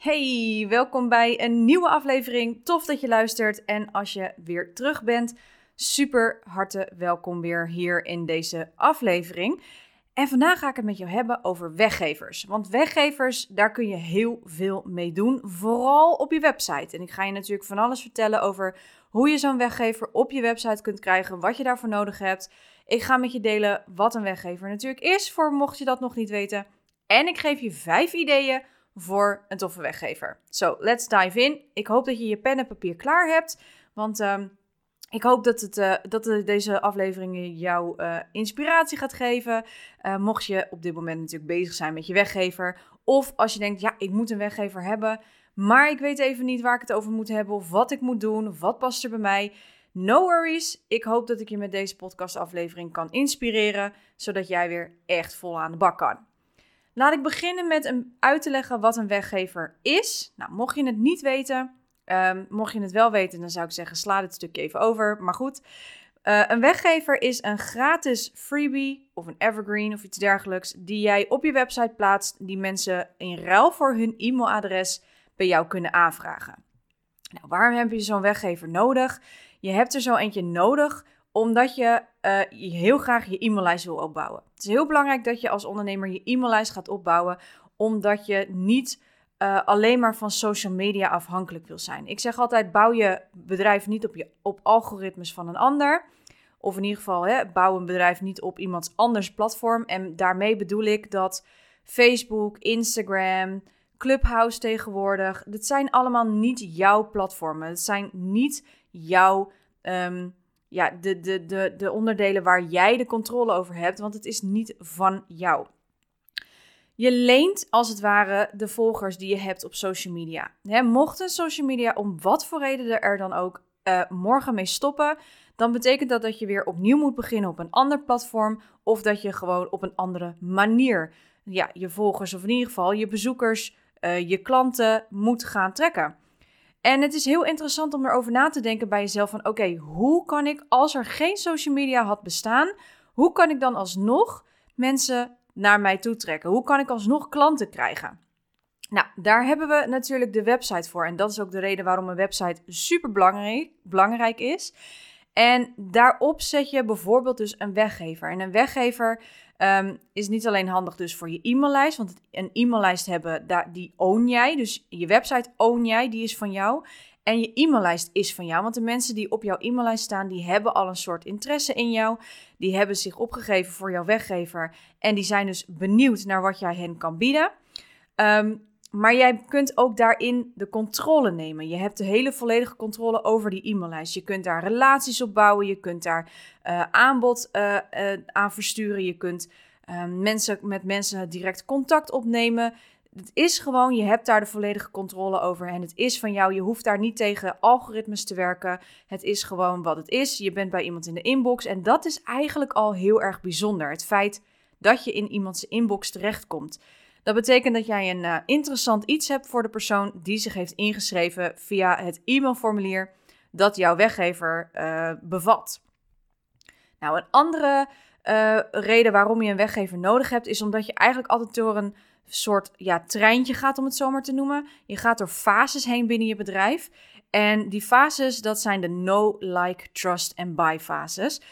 Hey, welkom bij een nieuwe aflevering. Tof dat je luistert. En als je weer terug bent, super harte welkom weer hier in deze aflevering. En vandaag ga ik het met jou hebben over weggevers. Want weggevers, daar kun je heel veel mee doen, vooral op je website. En ik ga je natuurlijk van alles vertellen over hoe je zo'n weggever op je website kunt krijgen, wat je daarvoor nodig hebt. Ik ga met je delen wat een weggever natuurlijk is, voor mocht je dat nog niet weten. En ik geef je vijf ideeën voor een toffe weggever. Zo, let's dive in. Ik hoop dat je je pen en papier klaar hebt, want ehm, ik hoop dat, het, uh, dat deze aflevering jou uh, inspiratie gaat geven. Uh, mocht je op dit moment natuurlijk bezig zijn met je weggever, of als je denkt, ja, ik moet een weggever hebben, maar ik weet even niet waar ik het over moet hebben, of wat ik moet doen, wat past er bij mij. No worries. Ik hoop dat ik je met deze podcastaflevering kan inspireren, zodat jij weer echt vol aan de bak kan. Laat ik beginnen met een, uit te leggen wat een weggever is. Nou, mocht je het niet weten, um, mocht je het wel weten, dan zou ik zeggen, sla dit stukje even over. Maar goed, uh, een weggever is een gratis freebie of een evergreen of iets dergelijks die jij op je website plaatst, die mensen in ruil voor hun e-mailadres bij jou kunnen aanvragen. Nou, waarom heb je zo'n weggever nodig? Je hebt er zo eentje nodig omdat je, uh, je heel graag je e-maillijst wil opbouwen. Het is heel belangrijk dat je als ondernemer je e-maillijst gaat opbouwen, omdat je niet uh, alleen maar van social media afhankelijk wil zijn. Ik zeg altijd: bouw je bedrijf niet op, je, op algoritmes van een ander. Of in ieder geval, hè, bouw een bedrijf niet op iemands anders platform. En daarmee bedoel ik dat Facebook, Instagram, Clubhouse tegenwoordig, dat zijn allemaal niet jouw platformen. Het zijn niet jouw um, ja, de, de, de, de onderdelen waar jij de controle over hebt, want het is niet van jou. Je leent als het ware de volgers die je hebt op social media. Mocht een social media om wat voor reden er dan ook uh, morgen mee stoppen, dan betekent dat dat je weer opnieuw moet beginnen op een ander platform of dat je gewoon op een andere manier ja, je volgers of in ieder geval je bezoekers, uh, je klanten moet gaan trekken. En het is heel interessant om erover na te denken bij jezelf van oké, hoe kan ik als er geen social media had bestaan, hoe kan ik dan alsnog mensen naar mij toe trekken? Hoe kan ik alsnog klanten krijgen? Nou, daar hebben we natuurlijk de website voor. En dat is ook de reden waarom een website super belangrijk, belangrijk is. En daarop zet je bijvoorbeeld dus een weggever. En een weggever um, is niet alleen handig dus voor je e-maillijst, want een e-maillijst hebben, daar, die own jij. Dus je website own jij, die is van jou. En je e-maillijst is van jou, want de mensen die op jouw e-maillijst staan, die hebben al een soort interesse in jou. Die hebben zich opgegeven voor jouw weggever en die zijn dus benieuwd naar wat jij hen kan bieden. Um, maar jij kunt ook daarin de controle nemen. Je hebt de hele volledige controle over die e-maillijst. Je kunt daar relaties op bouwen. Je kunt daar uh, aanbod uh, uh, aan versturen. Je kunt mensen, met mensen direct contact opnemen. Het is gewoon, je hebt daar de volledige controle over en het is van jou. Je hoeft daar niet tegen algoritmes te werken. Het is gewoon wat het is. Je bent bij iemand in de inbox en dat is eigenlijk al heel erg bijzonder. Het feit dat je in iemands inbox terechtkomt. Dat betekent dat jij een uh, interessant iets hebt voor de persoon die zich heeft ingeschreven via het e-mailformulier dat jouw weggever uh, bevat. Nou, een andere uh, reden waarom je een weggever nodig hebt, is omdat je eigenlijk altijd door een soort ja, treintje gaat, om het zo maar te noemen. Je gaat door fases heen binnen je bedrijf. En die fases, dat zijn de no, like, trust en buy fases.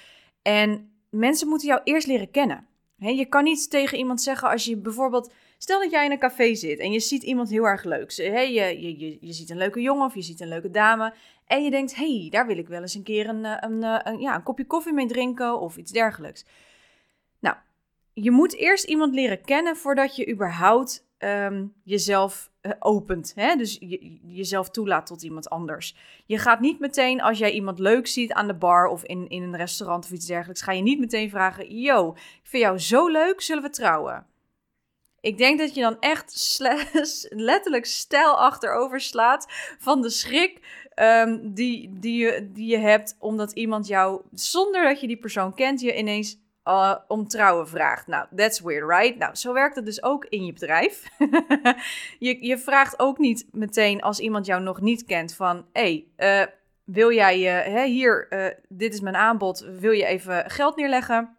En mensen moeten jou eerst leren kennen. He, je kan niet tegen iemand zeggen als je bijvoorbeeld Stel dat jij in een café zit en je ziet iemand heel erg leuk. Hey, je, je, je, ziet een leuke jongen of je ziet een leuke dame. En je denkt, hey, daar wil ik wel eens een keer een, eh, een, eh, een, ja, een kopje koffie mee drinken of iets dergelijks. Nou, je moet eerst iemand leren kennen voordat je überhaupt um, jezelf opent. Hè? Dus je, jezelf toelaat tot iemand anders. Je gaat niet meteen, als jij iemand leuk ziet aan de bar of in, in een restaurant of iets dergelijks, ga je niet meteen vragen: Yo, ik vind jou zo leuk, zullen we trouwen? Ik denk dat je dan echt letterlijk stijl achterover slaat van de schrik um, die, die, je, die je hebt omdat iemand jou, zonder dat je die persoon kent, je ineens uh, om trouwen vraagt. Nou, that's weird, right? Nou, zo werkt het dus ook in je bedrijf. je, je vraagt ook niet meteen als iemand jou nog niet kent van, hey, uh, wil jij, uh, hier, uh, dit is mijn aanbod, wil je even geld neerleggen?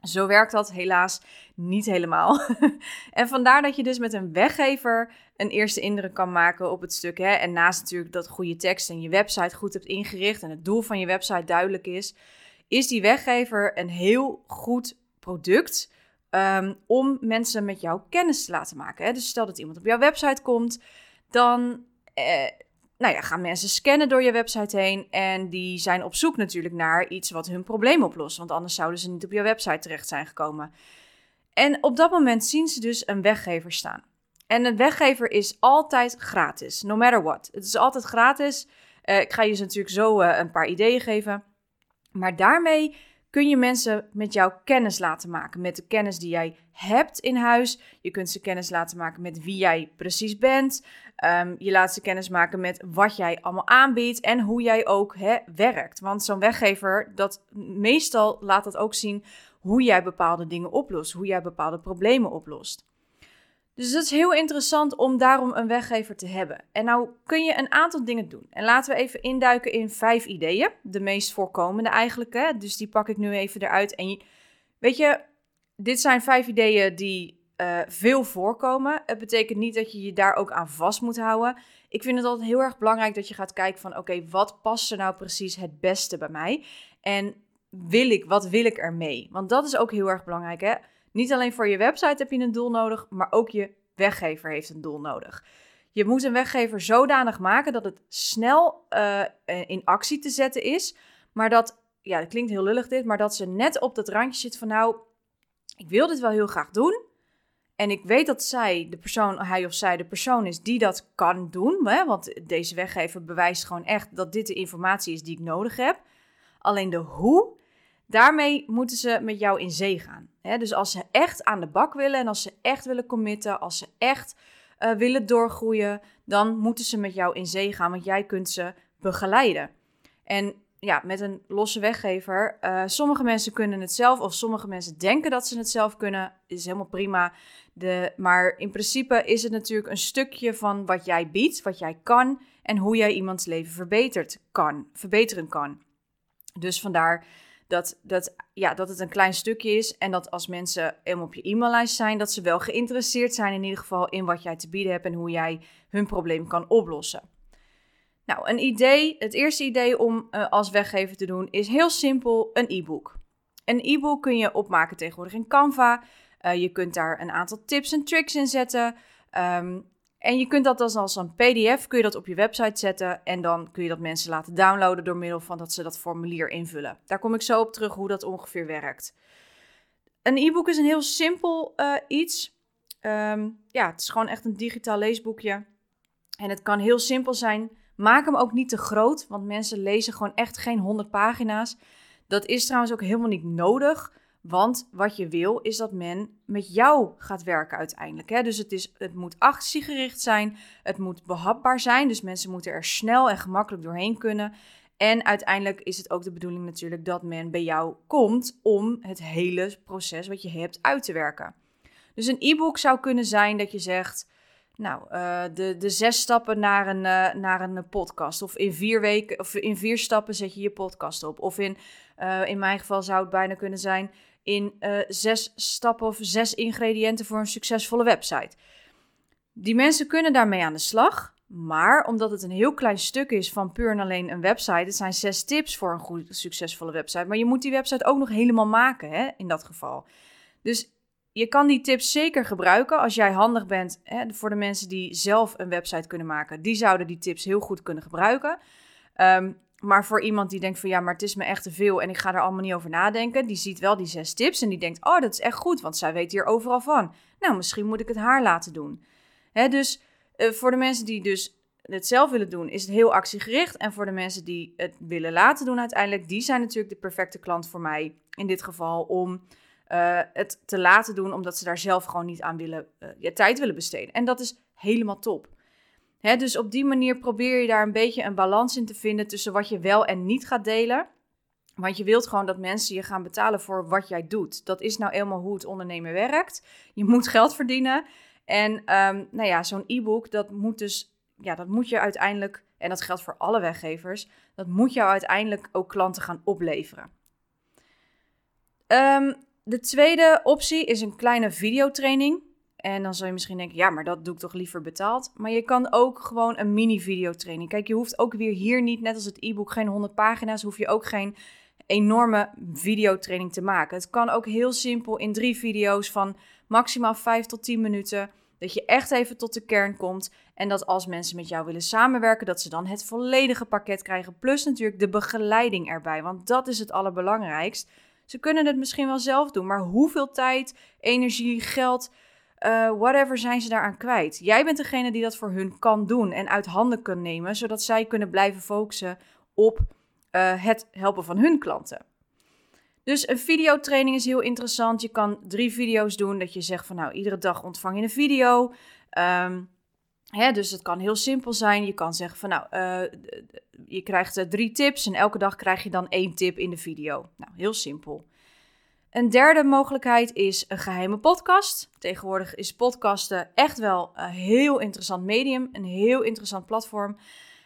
Zo werkt dat helaas niet helemaal. en vandaar dat je dus met een weggever een eerste indruk kan maken op het stuk. Hè? En naast natuurlijk dat goede tekst en je website goed hebt ingericht en het doel van je website duidelijk is, is die weggever een heel goed product um, om mensen met jou kennis te laten maken. Hè? Dus stel dat iemand op jouw website komt, dan eh, nou ja, gaan mensen scannen door je website heen en die zijn op zoek natuurlijk naar iets wat hun probleem oplost, want anders zouden ze niet op jouw website terecht zijn gekomen. En op dat moment zien ze dus een weggever staan. En een weggever is altijd gratis, no matter what. Het is altijd gratis. Uh, ik ga je natuurlijk zo uh, een paar ideeën geven. Maar daarmee kun je mensen met jou kennis laten maken. Met de kennis die jij hebt in huis. Je kunt ze kennis laten maken met wie jij precies bent. Um, je laat ze kennis maken met wat jij allemaal aanbiedt en hoe jij ook hè, werkt. Want zo'n weggever, dat meestal laat dat ook zien hoe jij bepaalde dingen oplost, hoe jij bepaalde problemen oplost. Dus dat is heel interessant om daarom een weggever te hebben. En nou kun je een aantal dingen doen. En laten we even induiken in vijf ideeën. De meest voorkomende eigenlijk. Hè? Dus die pak ik nu even eruit. En weet je, dit zijn vijf ideeën die uh, veel voorkomen. Het betekent niet dat je je daar ook aan vast moet houden. Ik vind het altijd heel erg belangrijk dat je gaat kijken van... oké, wat past er nou precies het beste bij mij? En wil ik, wat wil ik ermee? Want dat is ook heel erg belangrijk, hè? Niet alleen voor je website heb je een doel nodig, maar ook je weggever heeft een doel nodig. Je moet een weggever zodanig maken dat het snel uh, in actie te zetten is, maar dat, ja, dat klinkt heel lullig dit, maar dat ze net op dat randje zit van nou, ik wil dit wel heel graag doen. En ik weet dat zij, de persoon, hij of zij, de persoon is die dat kan doen. Hè? Want deze weggever bewijst gewoon echt dat dit de informatie is die ik nodig heb. Alleen de hoe, Daarmee moeten ze met jou in zee gaan. dus als ze echt aan de bak willen en als ze echt willen committen, als ze echt uh, willen doorgroeien, dan moeten ze met jou in zee gaan, want jij kunt ze begeleiden. En ja, met een losse weggever, uh, sommige mensen kunnen het zelf of sommige mensen denken dat ze het zelf kunnen, is helemaal prima. De, maar in principe is het natuurlijk een stukje van wat jij biedt, wat jij kan en hoe jij iemands leven verbetert kan, verbeteren kan. Dus vandaar dat, dat, ja, dat het een klein stukje is en dat als mensen helemaal op je e-maillijst zijn, dat ze wel geïnteresseerd zijn in ieder geval in wat jij te bieden hebt en hoe jij hun probleem kan oplossen. Nou, een idee, het eerste idee om uh, als weggever te doen is heel simpel een e-book. Een e-book kun je opmaken tegenwoordig in Canva. Uh, je kunt daar een aantal tips en tricks in zetten. Um, en je kunt dat dan als een PDF kun je dat op je website zetten en dan kun je dat mensen laten downloaden door middel van dat ze dat formulier invullen. Daar kom ik zo op terug hoe dat ongeveer werkt. Een e-book is een heel simpel uh, iets. Um, ja, het is gewoon echt een digitaal leesboekje. En het kan heel simpel zijn. Maak hem ook niet te groot, want mensen lezen gewoon echt geen 100 pagina's. Dat is trouwens ook helemaal niet nodig. Want wat je wil is dat men met jou gaat werken uiteindelijk. Hè? Dus het, is, het moet actiegericht zijn, het moet behapbaar zijn. Dus mensen moeten er snel en gemakkelijk doorheen kunnen. En uiteindelijk is het ook de bedoeling natuurlijk dat men bij jou komt om het hele proces wat je hebt uit te werken. Dus een e-book zou kunnen zijn dat je zegt, nou, uh, de, de zes stappen naar een, uh, naar een podcast. Of in vier weken, of in vier stappen zet je je podcast op. Of in, uh, in mijn geval zou het bijna kunnen zijn, in uh, zes stappen of zes ingrediënten voor een succesvolle website. Die mensen kunnen daarmee aan de slag. Maar omdat het een heel klein stuk is van puur en alleen een website, het zijn zes tips voor een goed, succesvolle website. Maar je moet die website ook nog helemaal maken, hè, in dat geval. Dus je kan die tips zeker gebruiken als jij handig bent. Hè, voor de mensen die zelf een website kunnen maken, die zouden die tips heel goed kunnen gebruiken. Um, maar voor iemand die denkt van ja, maar het is me echt te veel en ik ga er allemaal niet over nadenken, die ziet wel die zes tips en die denkt, oh, dat is echt goed, want zij weet hier overal van. Nou, misschien moet ik het haar laten doen. Hè, dus uh, voor de mensen die dus het zelf willen doen, is het heel actiegericht. En voor de mensen die het willen laten doen uiteindelijk, die zijn natuurlijk de perfecte klant voor mij in dit geval om eh, het te laten doen omdat ze daar zelf gewoon niet aan willen, uh, tijd willen besteden. En dat is helemaal top. Dus op die manier probeer je daar een beetje een balans in te vinden tussen wat je wel en niet gaat delen. Want je wilt gewoon dat mensen je gaan betalen voor wat jij doet. Dat is nou eenmaal hoe het ondernemen werkt. Je moet geld verdienen. En um, nou ja, zo'n e-book, dat moet dus, ja, dat moet je uiteindelijk, en dat geldt voor alle weggevers, dat moet jou uiteindelijk ook klanten gaan opleveren. Um, de tweede optie is een kleine videotraining. En dan zal je misschien denken, ja, maar dat doe ik toch liever betaald. Maar je kan ook gewoon een mini-videotraining. Kijk, je hoeft ook weer hier niet, net als het e-book, geen 100 pagina's, hoef je ook geen enorme videotraining te maken. Het kan ook heel simpel in drie video's van maximaal 5 tot 10 minuten. Dat je echt even tot de kern komt. En dat als mensen met jou willen samenwerken, dat ze dan het volledige pakket krijgen. Plus natuurlijk de begeleiding erbij. Want dat is het allerbelangrijkst. Ze kunnen het misschien wel zelf doen, maar hoeveel tijd, energie, geld, uh, whatever zijn ze daaraan kwijt? Jij bent degene die dat voor hun kan doen en uit handen kan nemen, zodat zij kunnen blijven focussen op uh, het helpen van hun klanten. Dus een videotraining is heel interessant. Je kan drie video's doen. Dat je zegt van nou, iedere dag ontvang je een video. Um, hè, dus het kan heel simpel zijn. Je kan zeggen van nou, uh, je krijgt drie tips en elke dag krijg je dan één tip in de video. Nou, heel simpel. Een derde mogelijkheid is een geheime podcast. Tegenwoordig is podcasten echt wel een heel interessant medium, een heel interessant platform.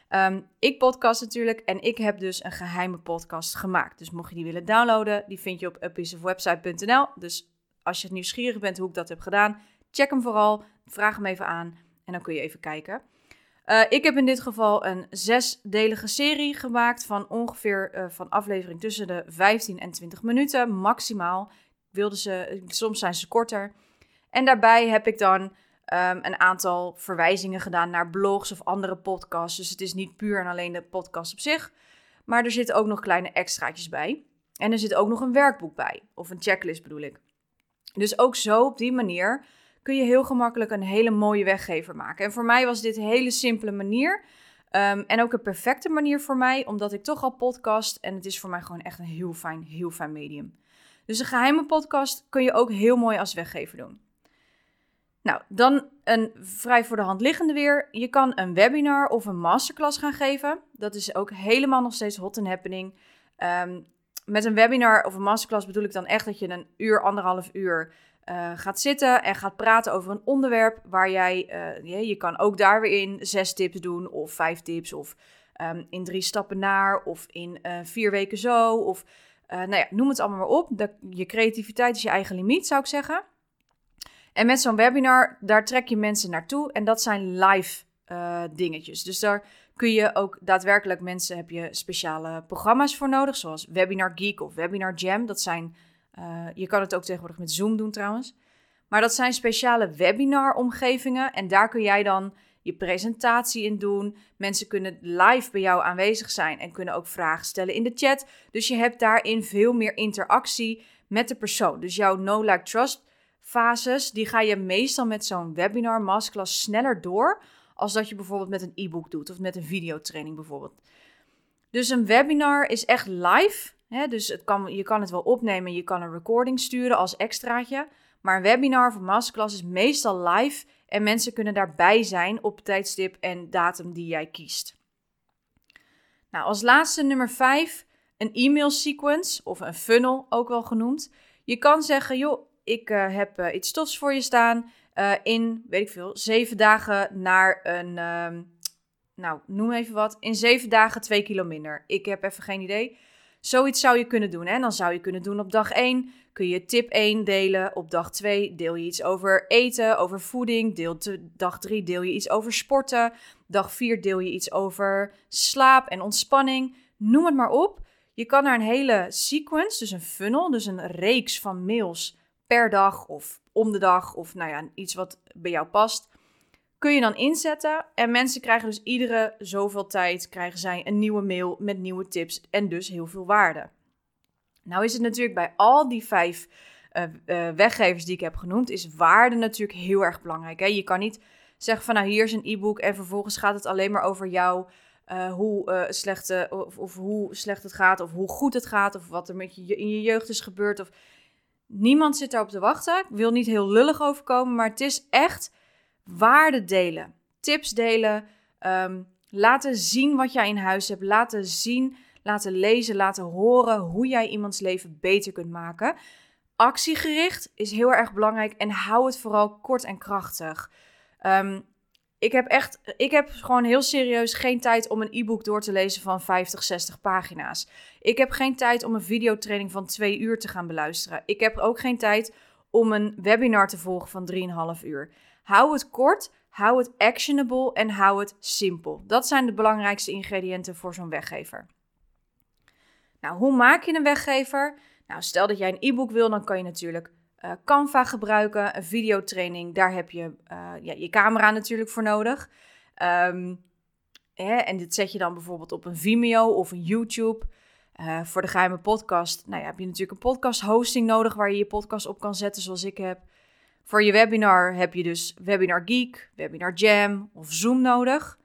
Um, ik podcast natuurlijk en ik heb dus een geheime podcast gemaakt. Dus mocht je die willen downloaden, die vind je op upiesofwebsite.nl. Dus als je nieuwsgierig bent hoe ik dat heb gedaan, check hem vooral, vraag hem even aan en dan kun je even kijken. Uh, ik heb in dit geval een zesdelige serie gemaakt van ongeveer uh, van aflevering tussen de 15 en 20 minuten maximaal. Wilde ze, soms zijn ze korter. En daarbij heb ik dan um, een aantal verwijzingen gedaan naar blogs of andere podcasts. Dus het is niet puur en alleen de podcast op zich. Maar er zitten ook nog kleine extraatjes bij. En er zit ook nog een werkboek bij. Of een checklist bedoel ik. Dus ook zo op die manier kun je heel gemakkelijk een hele mooie weggever maken. En voor mij was dit een hele simpele manier. Um, en ook een perfecte manier voor mij, omdat ik toch al podcast. En het is voor mij gewoon echt een heel fijn, heel fijn medium. Dus een geheime podcast kun je ook heel mooi als weggever doen. Nou, dan een vrij voor de hand liggende weer. Je kan een webinar of een masterclass gaan geven. Dat is ook helemaal nog steeds hot and happening. Um, met een webinar of een masterclass bedoel ik dan echt dat je een uur, anderhalf uur uh, gaat zitten en gaat praten over een onderwerp waar jij, uh, je, je kan ook daar weer in zes tips doen of vijf tips of um, in drie stappen naar of in uh, vier weken zo of nou ja, noem het allemaal maar op. Je creativiteit is je eigen limiet, zou ik zeggen. En met zo'n webinar, daar trek je mensen naartoe en dat zijn live dingetjes. Dus daar kun je ook daadwerkelijk mensen, heb je speciale programma's voor nodig, zoals Webinar Geek of Webinar Jam. Dat zijn, uh, je kan het ook tegenwoordig met Zoom doen trouwens. Maar dat zijn speciale webinar-omgevingen en daar kun jij dan je presentatie in doen. Mensen kunnen live bij jou aanwezig zijn en kunnen ook vragen stellen in de chat. Dus je hebt daarin veel meer interactie met de persoon. Dus jouw no like trust fases, die ga je meestal met zo'n webinar, masterclass sneller door als dat je bijvoorbeeld met een e-book doet of met een videotraining bijvoorbeeld. Dus een webinar is echt live. Dus het kan, je kan het wel opnemen, je kan een recording sturen als extraatje. Maar een webinar of een masterclass is meestal live en mensen kunnen daarbij zijn op tijdstip en datum die jij kiest. Nou, als laatste nummer 5, een e-mail sequence of een funnel ook wel genoemd. Je kan zeggen, joh, ik uh, heb uh, iets stofs voor je staan. Uh, in, weet ik veel, zeven dagen naar een. Uh, nou, noem even wat. In zeven dagen twee kilo minder. Ik heb even geen idee. Zoiets zou je kunnen doen. En dan zou je kunnen doen op dag 1. Kun je tip 1 delen. Op dag 2 deel je iets over eten, over voeding. Deel dag 3 deel je iets over sporten. Dag 4 deel je iets over slaap en ontspanning. Noem het maar op. Je kan naar een hele sequence, dus een funnel, dus een reeks van mails per dag of om de dag of nou ja, iets wat bij jou past, kun je dan inzetten. En mensen krijgen dus iedere zoveel tijd krijgen zij een nieuwe mail met nieuwe tips en dus heel veel waarde. Nou is het natuurlijk bij al die vijf uh, weggevers die ik heb genoemd, is waarde natuurlijk heel erg belangrijk. Hè? Je kan niet zeggen van nou hier is een e-book en vervolgens gaat het alleen maar over jou. Uh, hoe, slecht, of, of, hoe slecht het gaat, of hoe goed het gaat, of wat er met je in je jeugd is gebeurd. Of Niemand zit daarop te wachten. Ik wil niet heel lullig overkomen, maar het is echt waarde delen. Tips delen. Um, laten zien wat jij in huis hebt. Laten zien, laten lezen, laten horen hoe jij iemands leven beter kunt maken. Actiegericht is heel erg belangrijk en hou het vooral kort en krachtig. Um, ik heb echt, ik heb gewoon heel serieus geen tijd om een e-book door te lezen van 50, 60 pagina's. Ik heb geen tijd om een videotraining van twee uur te gaan beluisteren. Ik heb ook geen tijd om een webinar te volgen van 3,5 uur. Hou het kort, hou het actionable en hou het simpel. Dat zijn de belangrijkste ingrediënten voor zo'n weggever. Nou, hoe maak je een weggever? Nou, stel dat jij een e-book wil, dan kan je natuurlijk uh, Canva gebruiken, een videotraining. Daar heb je uh, ja, je camera natuurlijk voor nodig. Hè, en dit zet je dan bijvoorbeeld op een Vimeo of een YouTube. Uh, voor de geheime podcast nou ja, heb je natuurlijk een podcast hosting nodig waar je je podcast op kan zetten zoals ik heb. Voor je webinar heb je dus Webinar Geek, Webinar Jam of Zoom nodig.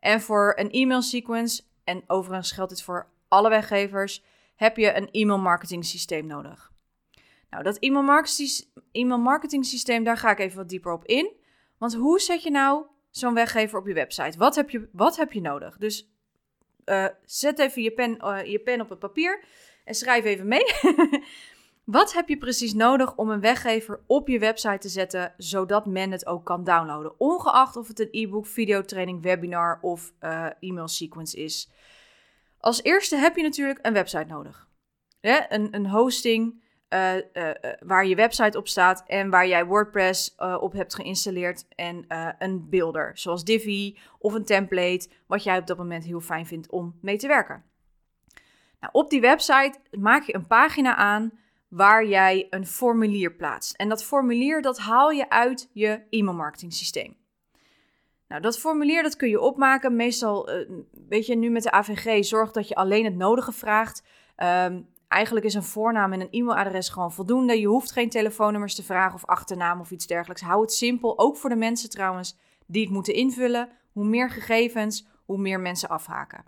En voor een e-mail sequence, en overigens geldt dit voor alle weggevers, heb je een e-mail marketing systeem nodig. Nou, dat e-mail marketing systeem, daar ga ik even wat dieper op in. Want hoe zet je nou zo'n weggever op je website? Wat heb je, wat heb je nodig? Dus uh, zet even je pen, uh, je pen op het papier en schrijf even mee. wat heb je precies nodig om een weggever op je website te zetten, zodat men het ook kan downloaden? Ongeacht of het een e-book, videotraining, webinar of uh, e-mail sequence is. Als eerste heb je natuurlijk een website nodig. Ja, een, een hosting, uh, uh, waar je website op staat en waar jij WordPress op hebt geïnstalleerd en een builder, zoals Divi of een template, wat jij op dat moment heel fijn vindt om mee te werken. Nou, op die website maak je een pagina aan waar jij een formulier plaatst. En dat formulier dat haal je uit je e-mailmarketing systeem. Nou, dat formulier dat kun je opmaken. Meestal, weet je, nu met de AVG, zorg dat je alleen het nodige vraagt. Um, Eigenlijk is een voornaam en een e-mailadres gewoon voldoende. Je hoeft geen telefoonnummers te vragen of achternaam of iets dergelijks. Hou het simpel, ook voor de mensen trouwens die het moeten invullen. Hoe meer gegevens, hoe meer mensen afhaken.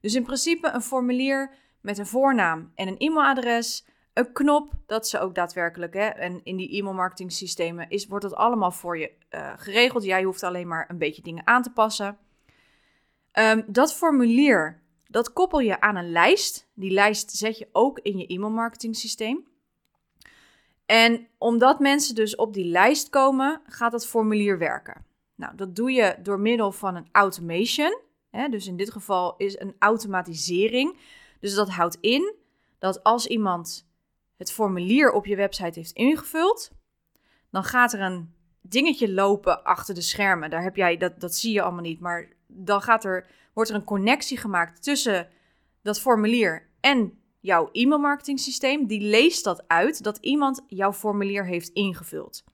Dus in principe een formulier met een voornaam en een e-mailadres. Een knop, dat ze ook daadwerkelijk, hè, en in die e-mailmarketing systemen is, wordt dat allemaal voor je uh, geregeld. Jij hoeft alleen maar een beetje dingen aan te passen. Um, dat formulier, dat koppel je aan een lijst. Die lijst zet je ook in je e-mailmarketing systeem. En omdat mensen dus op die lijst komen, gaat dat formulier werken. Nou, dat doe je door middel van een automation. Hè, dus in dit geval is een automatisering. Dus dat houdt in dat als iemand het formulier op je website heeft ingevuld, dan gaat er een dingetje lopen achter de schermen. Daar heb jij, dat, dat zie je allemaal niet, maar dan gaat er wordt er een connectie gemaakt tussen dat formulier en jouw e-mailmarketing systeem. Die leest dat uit dat iemand jouw formulier heeft ingevuld.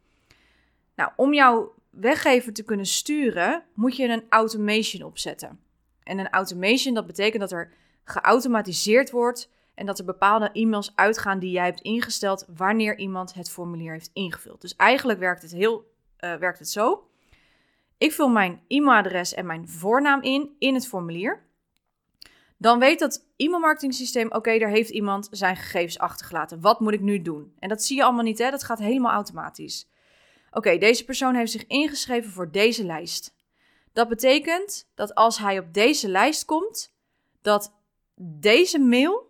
Nou, om jouw weggever te kunnen sturen, moet je een automation opzetten. En een automation, dat betekent dat er geautomatiseerd wordt en dat er bepaalde e-mails uitgaan die jij hebt ingesteld wanneer iemand het formulier heeft ingevuld. Dus eigenlijk werkt het, heel, uh, werkt het zo. Ik vul mijn e-mailadres en mijn voornaam in in het formulier. Dan weet dat e-mailmarketing systeem, oké, daar heeft iemand zijn gegevens achtergelaten. Wat moet ik nu doen? En dat zie je allemaal niet, hè? Dat gaat helemaal automatisch. Oké, deze persoon heeft zich ingeschreven voor deze lijst. Dat betekent dat als hij op deze lijst komt, dat deze mail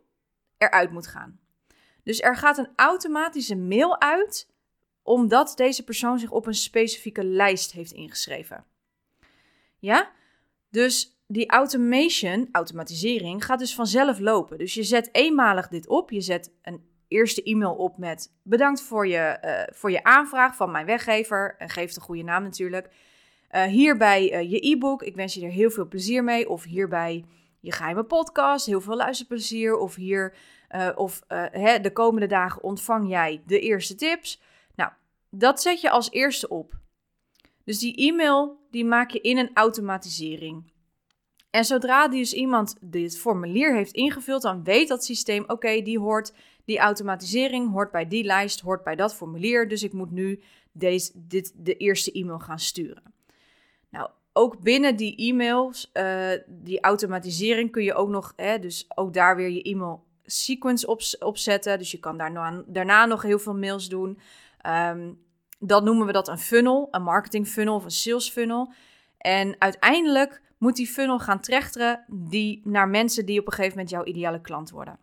eruit moet gaan. Dus er gaat een automatische mail uit omdat deze persoon zich op een specifieke lijst heeft ingeschreven. Ja? Dus die automation, automatisering, gaat dus vanzelf lopen. Dus je zet eenmalig dit op. Je zet een eerste e-mail op met bedankt voor je, uh, voor je aanvraag van mijn weggever. En geef de goede naam natuurlijk. Uh, hierbij uh, je e-book. Ik wens je er heel veel plezier mee. Of hierbij je geheime podcast. Heel veel luisterplezier. Of hier, of hè, de komende dagen ontvang jij de eerste tips. Dat zet je als eerste op. Dus die e-mail die maak je in een automatisering. En zodra dus iemand dit formulier heeft ingevuld, dan weet dat systeem: oké, die hoort, die automatisering hoort bij die lijst, hoort bij dat formulier. Dus ik moet nu deze, dit, de eerste e-mail gaan sturen. Ook binnen die e-mails, uh, die automatisering kun je ook nog, hè, dus ook daar weer je e-mail sequence op, opzetten. Dus je kan daarna, daarna nog heel veel mails doen. Um, dan noemen we dat een funnel, een marketing funnel of een sales funnel. En uiteindelijk moet die funnel gaan trechteren die, naar mensen die op een gegeven moment jouw ideale klant worden.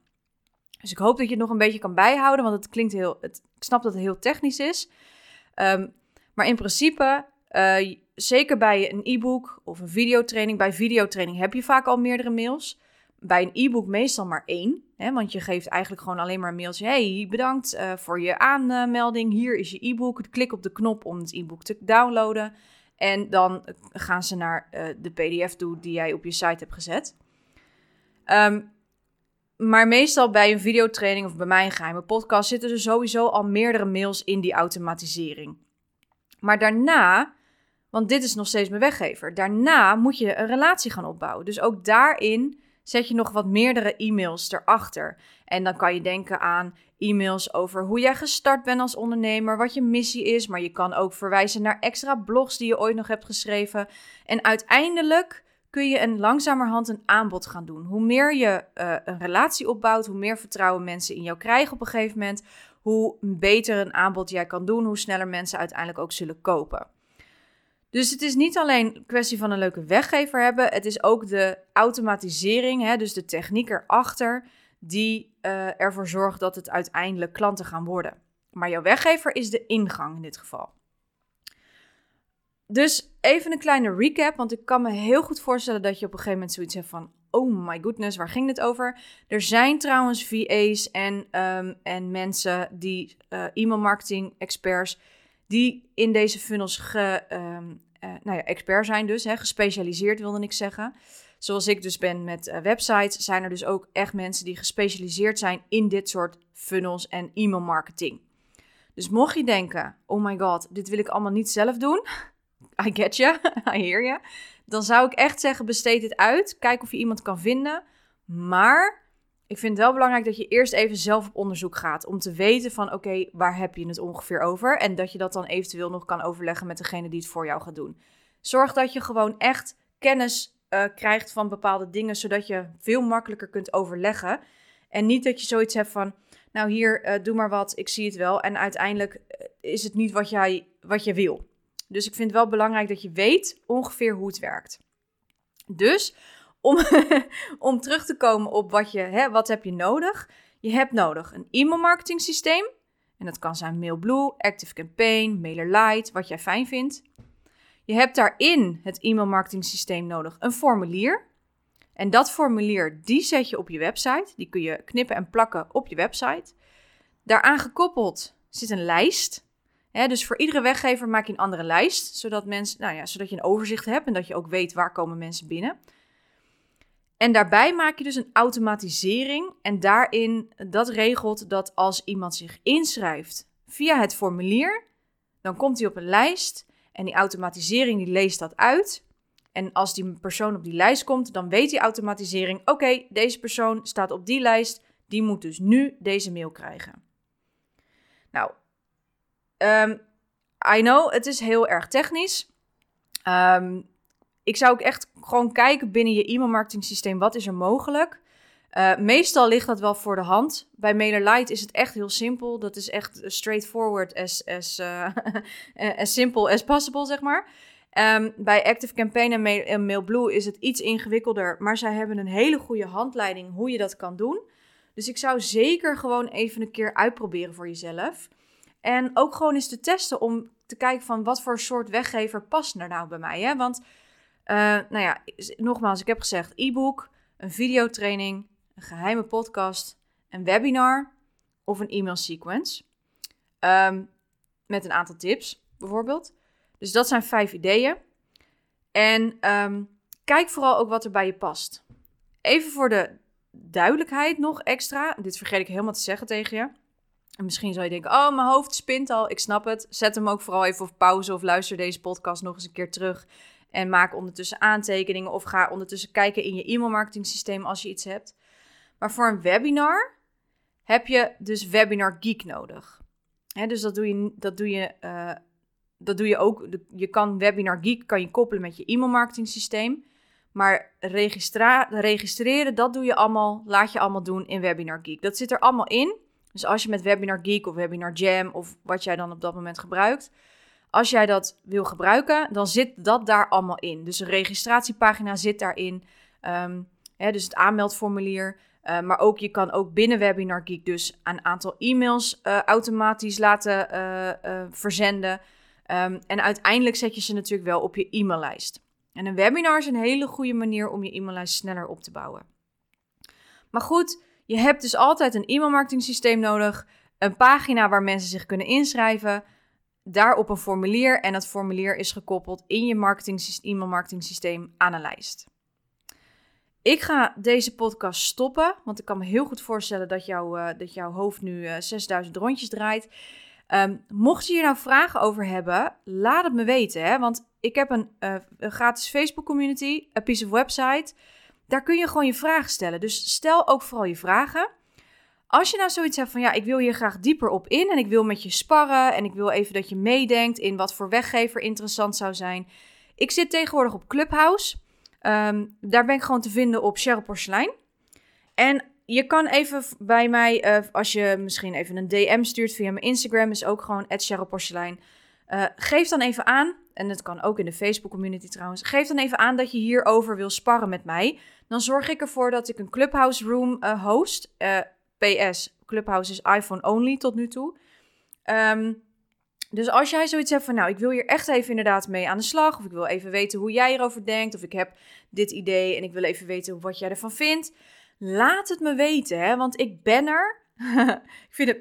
Dus ik hoop dat je het nog een beetje kan bijhouden, want het klinkt heel. Het, ik snap dat het heel technisch is. Ehm, maar in principe, uh, zeker bij een e-book of een videotraining. Bij videotraining heb je vaak al meerdere mails. Bij een e-book meestal maar één. Hè, want je geeft eigenlijk gewoon alleen maar een mailtje. Hey, bedankt uh, voor je aanmelding. Hier is je e-book. Klik op de knop om het e-book te downloaden. En dan gaan ze naar de PDF toe die jij op je site hebt gezet. Um, maar meestal bij een videotraining of bij mijn geheime podcast zitten er sowieso al meerdere mails in die automatisering. Maar daarna, want dit is nog steeds mijn weggever, daarna moet je een relatie gaan opbouwen. Dus ook daarin zet je nog wat meerdere e-mails erachter. En dan kan je denken aan e-mails over hoe jij gestart bent als ondernemer, wat je missie is, maar je kan ook verwijzen naar extra blogs die je ooit nog hebt geschreven. En uiteindelijk kun je een langzamerhand een aanbod gaan doen. Hoe meer je uh, een relatie opbouwt, hoe meer vertrouwen mensen in jou krijgen op een gegeven moment, hoe beter een aanbod jij kan doen, hoe sneller mensen uiteindelijk ook zullen kopen. Dus het is niet alleen een kwestie van een leuke weggever hebben, het is ook de automatisering, hè, dus de techniek erachter, die uh, ervoor zorgt dat het uiteindelijk klanten gaan worden. Maar jouw weggever is de ingang in dit geval. Dus even een kleine recap, want ik kan me heel goed voorstellen dat je op een gegeven moment zoiets hebt van: oh my goodness, waar ging dit over? Er zijn trouwens VA's en, um, en mensen die uh, e-mail marketing experts die in deze funnels ge, um, uh, nou ja, expert zijn, dus hè, gespecialiseerd wilde ik zeggen. Zoals ik dus ben met uh, websites, zijn er dus ook echt mensen die gespecialiseerd zijn in dit soort funnels en e-mail marketing. Dus mocht je denken: oh my god, dit wil ik allemaal niet zelf doen. I get you, I hear you. Dan zou ik echt zeggen, besteed dit uit. Kijk of je iemand kan vinden. Maar ik vind het wel belangrijk dat je eerst even zelf op onderzoek gaat. Om te weten van, oké, waar heb je het ongeveer over? En dat je dat dan eventueel nog kan overleggen met degene die het voor jou gaat doen. Zorg dat je gewoon echt kennis uh, krijgt van bepaalde dingen, zodat je veel makkelijker kunt overleggen. En niet dat je zoiets hebt van, nou hier, uh, doe maar wat, ik zie het wel. En uiteindelijk eh, is het niet wat jij, wat je wil. Dus ik vind het wel belangrijk dat je weet ongeveer hoe het werkt. Dus om, om terug te komen op wat, je, hè, wat heb je nodig? Je hebt nodig een e-mail marketing systeem. En dat kan zijn MailBlue, ActiveCampaign, MailerLite, wat jij fijn vindt. Je hebt daarin het e-mail marketing systeem nodig, een formulier. En dat formulier, die zet je op je website. Die kun je knippen en plakken op je website. Daaraan gekoppeld zit een lijst dus voor iedere weggever maak je een andere lijst, zodat, mensen, nou ja, zodat je een overzicht hebt en dat je ook weet waar komen mensen binnen. En daarbij maak je dus een automatisering en daarin, dat regelt dat als iemand zich inschrijft via het formulier, dan komt hij op een lijst en die automatisering die leest dat uit. En als die persoon op die lijst komt, dan weet die automatisering: oké, deze persoon staat op die lijst, die moet dus nu deze mail krijgen. Nou, Um, I know, het is heel erg technisch. Um, ik zou ook echt gewoon kijken binnen je e-mail marketing systeem, wat is er mogelijk? Uh, meestal ligt dat wel voor de hand. Bij MailerLite is het echt heel simpel. Dat is echt straightforward as, as, uh, as simple as possible, zeg maar. Um, bij Active Campaign en, en MailBlue is het iets ingewikkelder, maar zij hebben een hele goede handleiding hoe je dat kan doen. Dus ik zou zeker gewoon even een keer uitproberen voor jezelf. En ook gewoon eens te testen om te kijken van wat voor soort weggever past er nou bij mij. Hè? Want, uh, nou ja, nogmaals, ik heb gezegd e-book, een videotraining, een geheime podcast, een webinar of een e-mail sequence. Um, met een aantal tips bijvoorbeeld. Dus dat zijn vijf ideeën. En um, kijk vooral ook wat er bij je past. Even voor de duidelijkheid nog extra. Dit vergeet ik helemaal te zeggen tegen je. En misschien zou je denken, oh, mijn hoofd spint al. Ik snap het. Zet hem ook vooral even op pauze of luister deze podcast nog eens een keer terug. En maak ondertussen aantekeningen of ga ondertussen kijken in je e-mail marketing systeem als je iets hebt. Maar voor een webinar heb je dus Webinar Geek nodig. dus dat doe je, dat doe je, uh, dat doe je ook. Je kan Webinar Geek kan je koppelen met je e-mail marketing systeem. Maar registreren, dat doe je allemaal, laat je allemaal doen in Webinar Geek. Dat zit er allemaal in. Dus als je met Webinar Geek of Webinar Jam of wat jij dan op dat moment gebruikt, als jij dat wil gebruiken, dan zit dat daar allemaal in. Dus een registratiepagina zit daarin. Ehm, hè, dus het aanmeldformulier. Uh, maar ook je kan ook binnen Webinar Geek dus een aantal e-mails uh, automatisch laten uh, verzenden. Um, en uiteindelijk zet je ze natuurlijk wel op je e-maillijst. En een webinar is een hele goede manier om je e-maillijst sneller op te bouwen. Maar goed, je hebt dus altijd een e-mailmarketing systeem nodig. Een pagina waar mensen zich kunnen inschrijven. Daarop een formulier. En dat formulier is gekoppeld in je marketing, e-mailmarketing systeem aan een lijst. Ik ga deze podcast stoppen, want ik kan me heel goed voorstellen dat, jou, uh, dat jouw hoofd nu uh, 6000 rondjes draait. Um, mocht je hier nou vragen over hebben, laat het me weten. Hè? Want ik heb een, uh, een gratis Facebook community, een piece of website. Daar kun je gewoon je vragen stellen. Dus stel ook vooral je vragen. Als je nou zoiets hebt van ja, ik wil hier graag dieper op in en ik wil met je sparren en ik wil even dat je meedenkt in wat voor weggever interessant zou zijn. Ik zit tegenwoordig op Clubhouse. Um, daar ben ik gewoon te vinden op Cheryl. En je kan even bij mij, uh, als je misschien even een DM stuurt via mijn Instagram, is ook gewoon Cheryl Porcelein. Uh, geef dan even aan, en het kan ook in de Facebook community trouwens, geef dan even aan dat je hierover wil sparren met mij. Dan zorg ik ervoor dat ik een Clubhouse Room uh, host. PS, Clubhouse is iPhone only tot nu toe. Um, dus als jij zoiets hebt van, nou, ik wil hier echt even inderdaad mee aan de slag, of ik wil even weten hoe jij erover denkt, of ik heb dit idee en ik wil even weten wat jij ervan vindt, laat het me weten, hè? want ik ben er. ik vind het,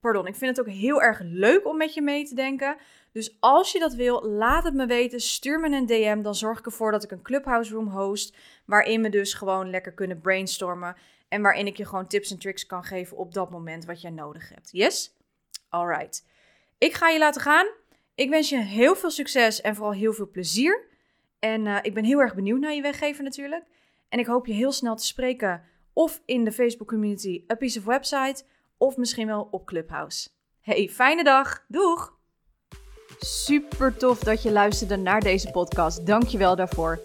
pardon, ik vind het ook heel erg leuk om met je mee te denken. Dus als je dat wil, laat het me weten. Stuur me een DM. Dan zorg ik ervoor dat ik een Clubhouse Room host. Waarin we dus gewoon lekker kunnen brainstormen. En waarin ik je gewoon tips en tricks kan geven op dat moment wat jij nodig hebt. Yes? Alright. Ik ga je laten gaan. Ik wens je heel veel succes en vooral heel veel plezier. En uh, ik ben heel erg benieuwd naar je weggeven natuurlijk. En ik hoop je heel snel te spreken of in de Facebook community A Piece of Website of misschien wel op Clubhouse. Hey, fijne dag. Doeg! Super tof dat je luisterde naar deze podcast. Dank je wel daarvoor.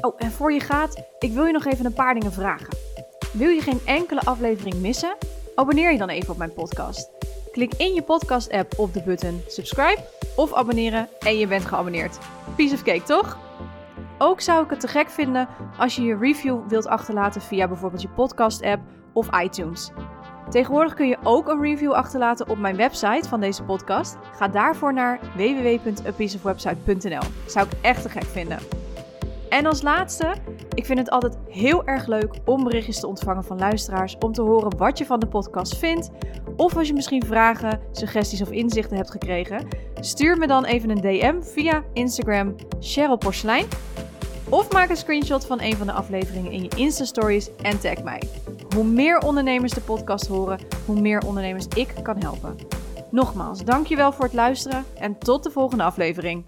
Oh, en voor je gaat, ik wil je nog even een paar dingen vragen. Wil je geen enkele aflevering missen? Abonneer je dan even op mijn podcast. Klik in je podcast-app op de button subscribe of abonneren en je bent geabonneerd. Piece of cake, toch? Ook zou ik het te gek vinden als je je review wilt achterlaten via bijvoorbeeld je podcast-app of iTunes. Tegenwoordig kun je ook een review achterlaten op mijn website van deze podcast. Ga daarvoor naar www.apieceofwebsite.nl. Zou ik echt te gek vinden. En als laatste, ik vind het altijd heel erg leuk om berichtjes te ontvangen van luisteraars. Om te horen wat je van de podcast vindt. Of als je misschien vragen, suggesties of inzichten hebt gekregen. Stuur me dan even een DM via Instagram Cheryl Porselein. Of maak een screenshot van een van de afleveringen in je Insta-stories en tag mij. Hoe meer ondernemers de podcast horen, hoe meer ondernemers ik kan helpen. Nogmaals, dankjewel voor het luisteren en tot de volgende aflevering.